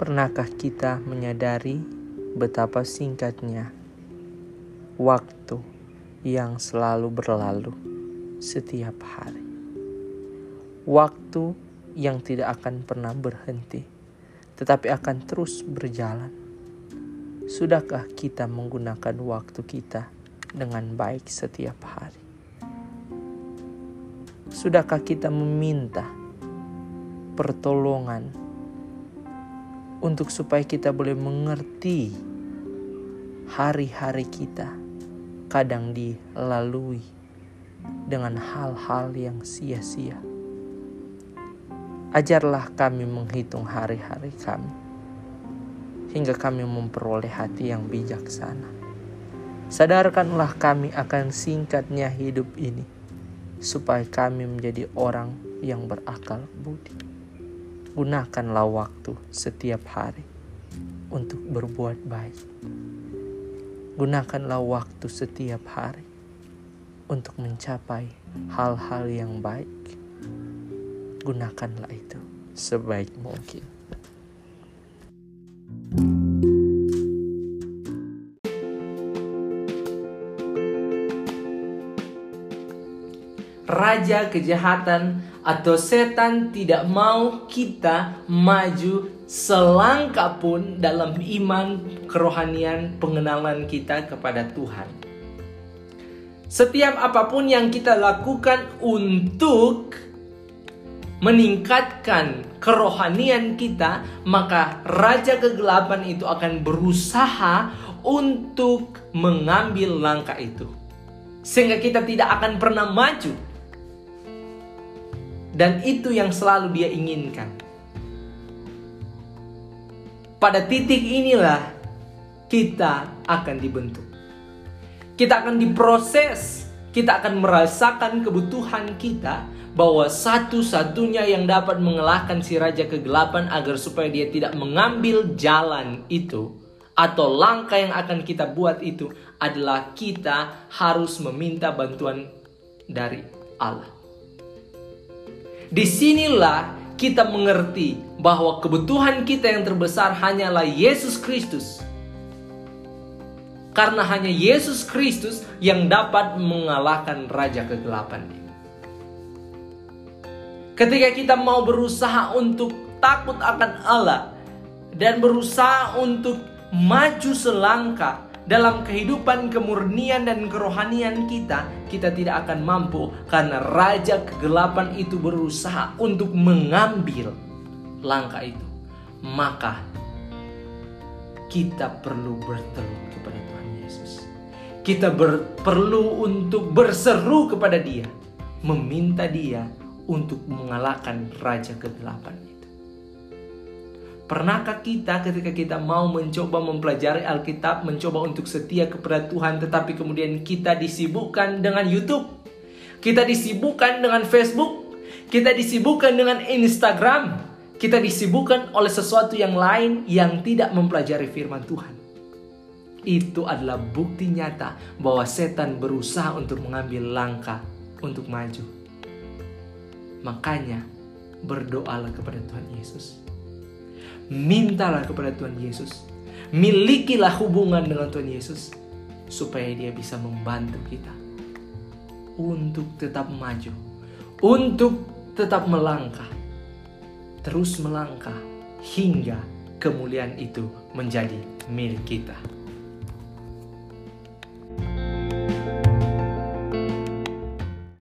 Pernahkah kita menyadari betapa singkatnya waktu yang selalu berlalu setiap hari? Waktu yang tidak akan pernah berhenti, tetapi akan terus berjalan. Sudahkah kita menggunakan waktu kita dengan baik setiap hari? Sudahkah kita meminta pertolongan untuk supaya kita boleh mengerti hari-hari kita kadang dilalui dengan hal-hal yang sia-sia. Ajarlah kami menghitung hari-hari kami hingga kami memperoleh hati yang bijaksana. Sadarkanlah kami akan singkatnya hidup ini supaya kami menjadi orang yang berakal budi gunakanlah waktu setiap hari untuk berbuat baik. Gunakanlah waktu setiap hari untuk mencapai hal-hal yang baik. Gunakanlah itu sebaik mungkin. Raja kejahatan atau setan tidak mau kita maju selangkah pun dalam iman kerohanian pengenalan kita kepada Tuhan. Setiap apa pun yang kita lakukan untuk meningkatkan kerohanian kita, maka raja kegelapan itu akan berusaha untuk mengambil langkah itu. Sehingga kita tidak akan pernah maju dan itu yang selalu dia inginkan. Pada titik inilah kita akan dibentuk. Kita akan diproses, kita akan merasakan kebutuhan kita bahwa satu-satunya yang dapat mengalahkan si raja kegelapan agar supaya dia tidak mengambil jalan itu atau langkah yang akan kita buat itu adalah kita harus meminta bantuan dari Allah. Di sinilah kita mengerti bahwa kebutuhan kita yang terbesar hanyalah Yesus Kristus. Karena hanya Yesus Kristus yang dapat mengalahkan raja kegelapan. Ketika kita mau berusaha untuk takut akan Allah dan berusaha untuk maju selangkah dalam kehidupan kemurnian dan kerohanian kita, kita tidak akan mampu karena raja kegelapan itu berusaha untuk mengambil langkah itu. Maka kita perlu bertelur kepada Tuhan Yesus. Kita ber, perlu untuk berseru kepada Dia, meminta Dia untuk mengalahkan raja kegelapan Pernahkah kita ketika kita mau mencoba mempelajari Alkitab, mencoba untuk setia kepada Tuhan, tetapi kemudian kita disibukkan dengan YouTube, kita disibukkan dengan Facebook, kita disibukkan dengan Instagram, kita disibukkan oleh sesuatu yang lain yang tidak mempelajari firman Tuhan. Itu adalah bukti nyata bahwa setan berusaha untuk mengambil langkah untuk maju. Makanya, berdoalah kepada Tuhan Yesus mintalah kepada Tuhan Yesus. Milikilah hubungan dengan Tuhan Yesus supaya dia bisa membantu kita untuk tetap maju, untuk tetap melangkah, terus melangkah hingga kemuliaan itu menjadi milik kita.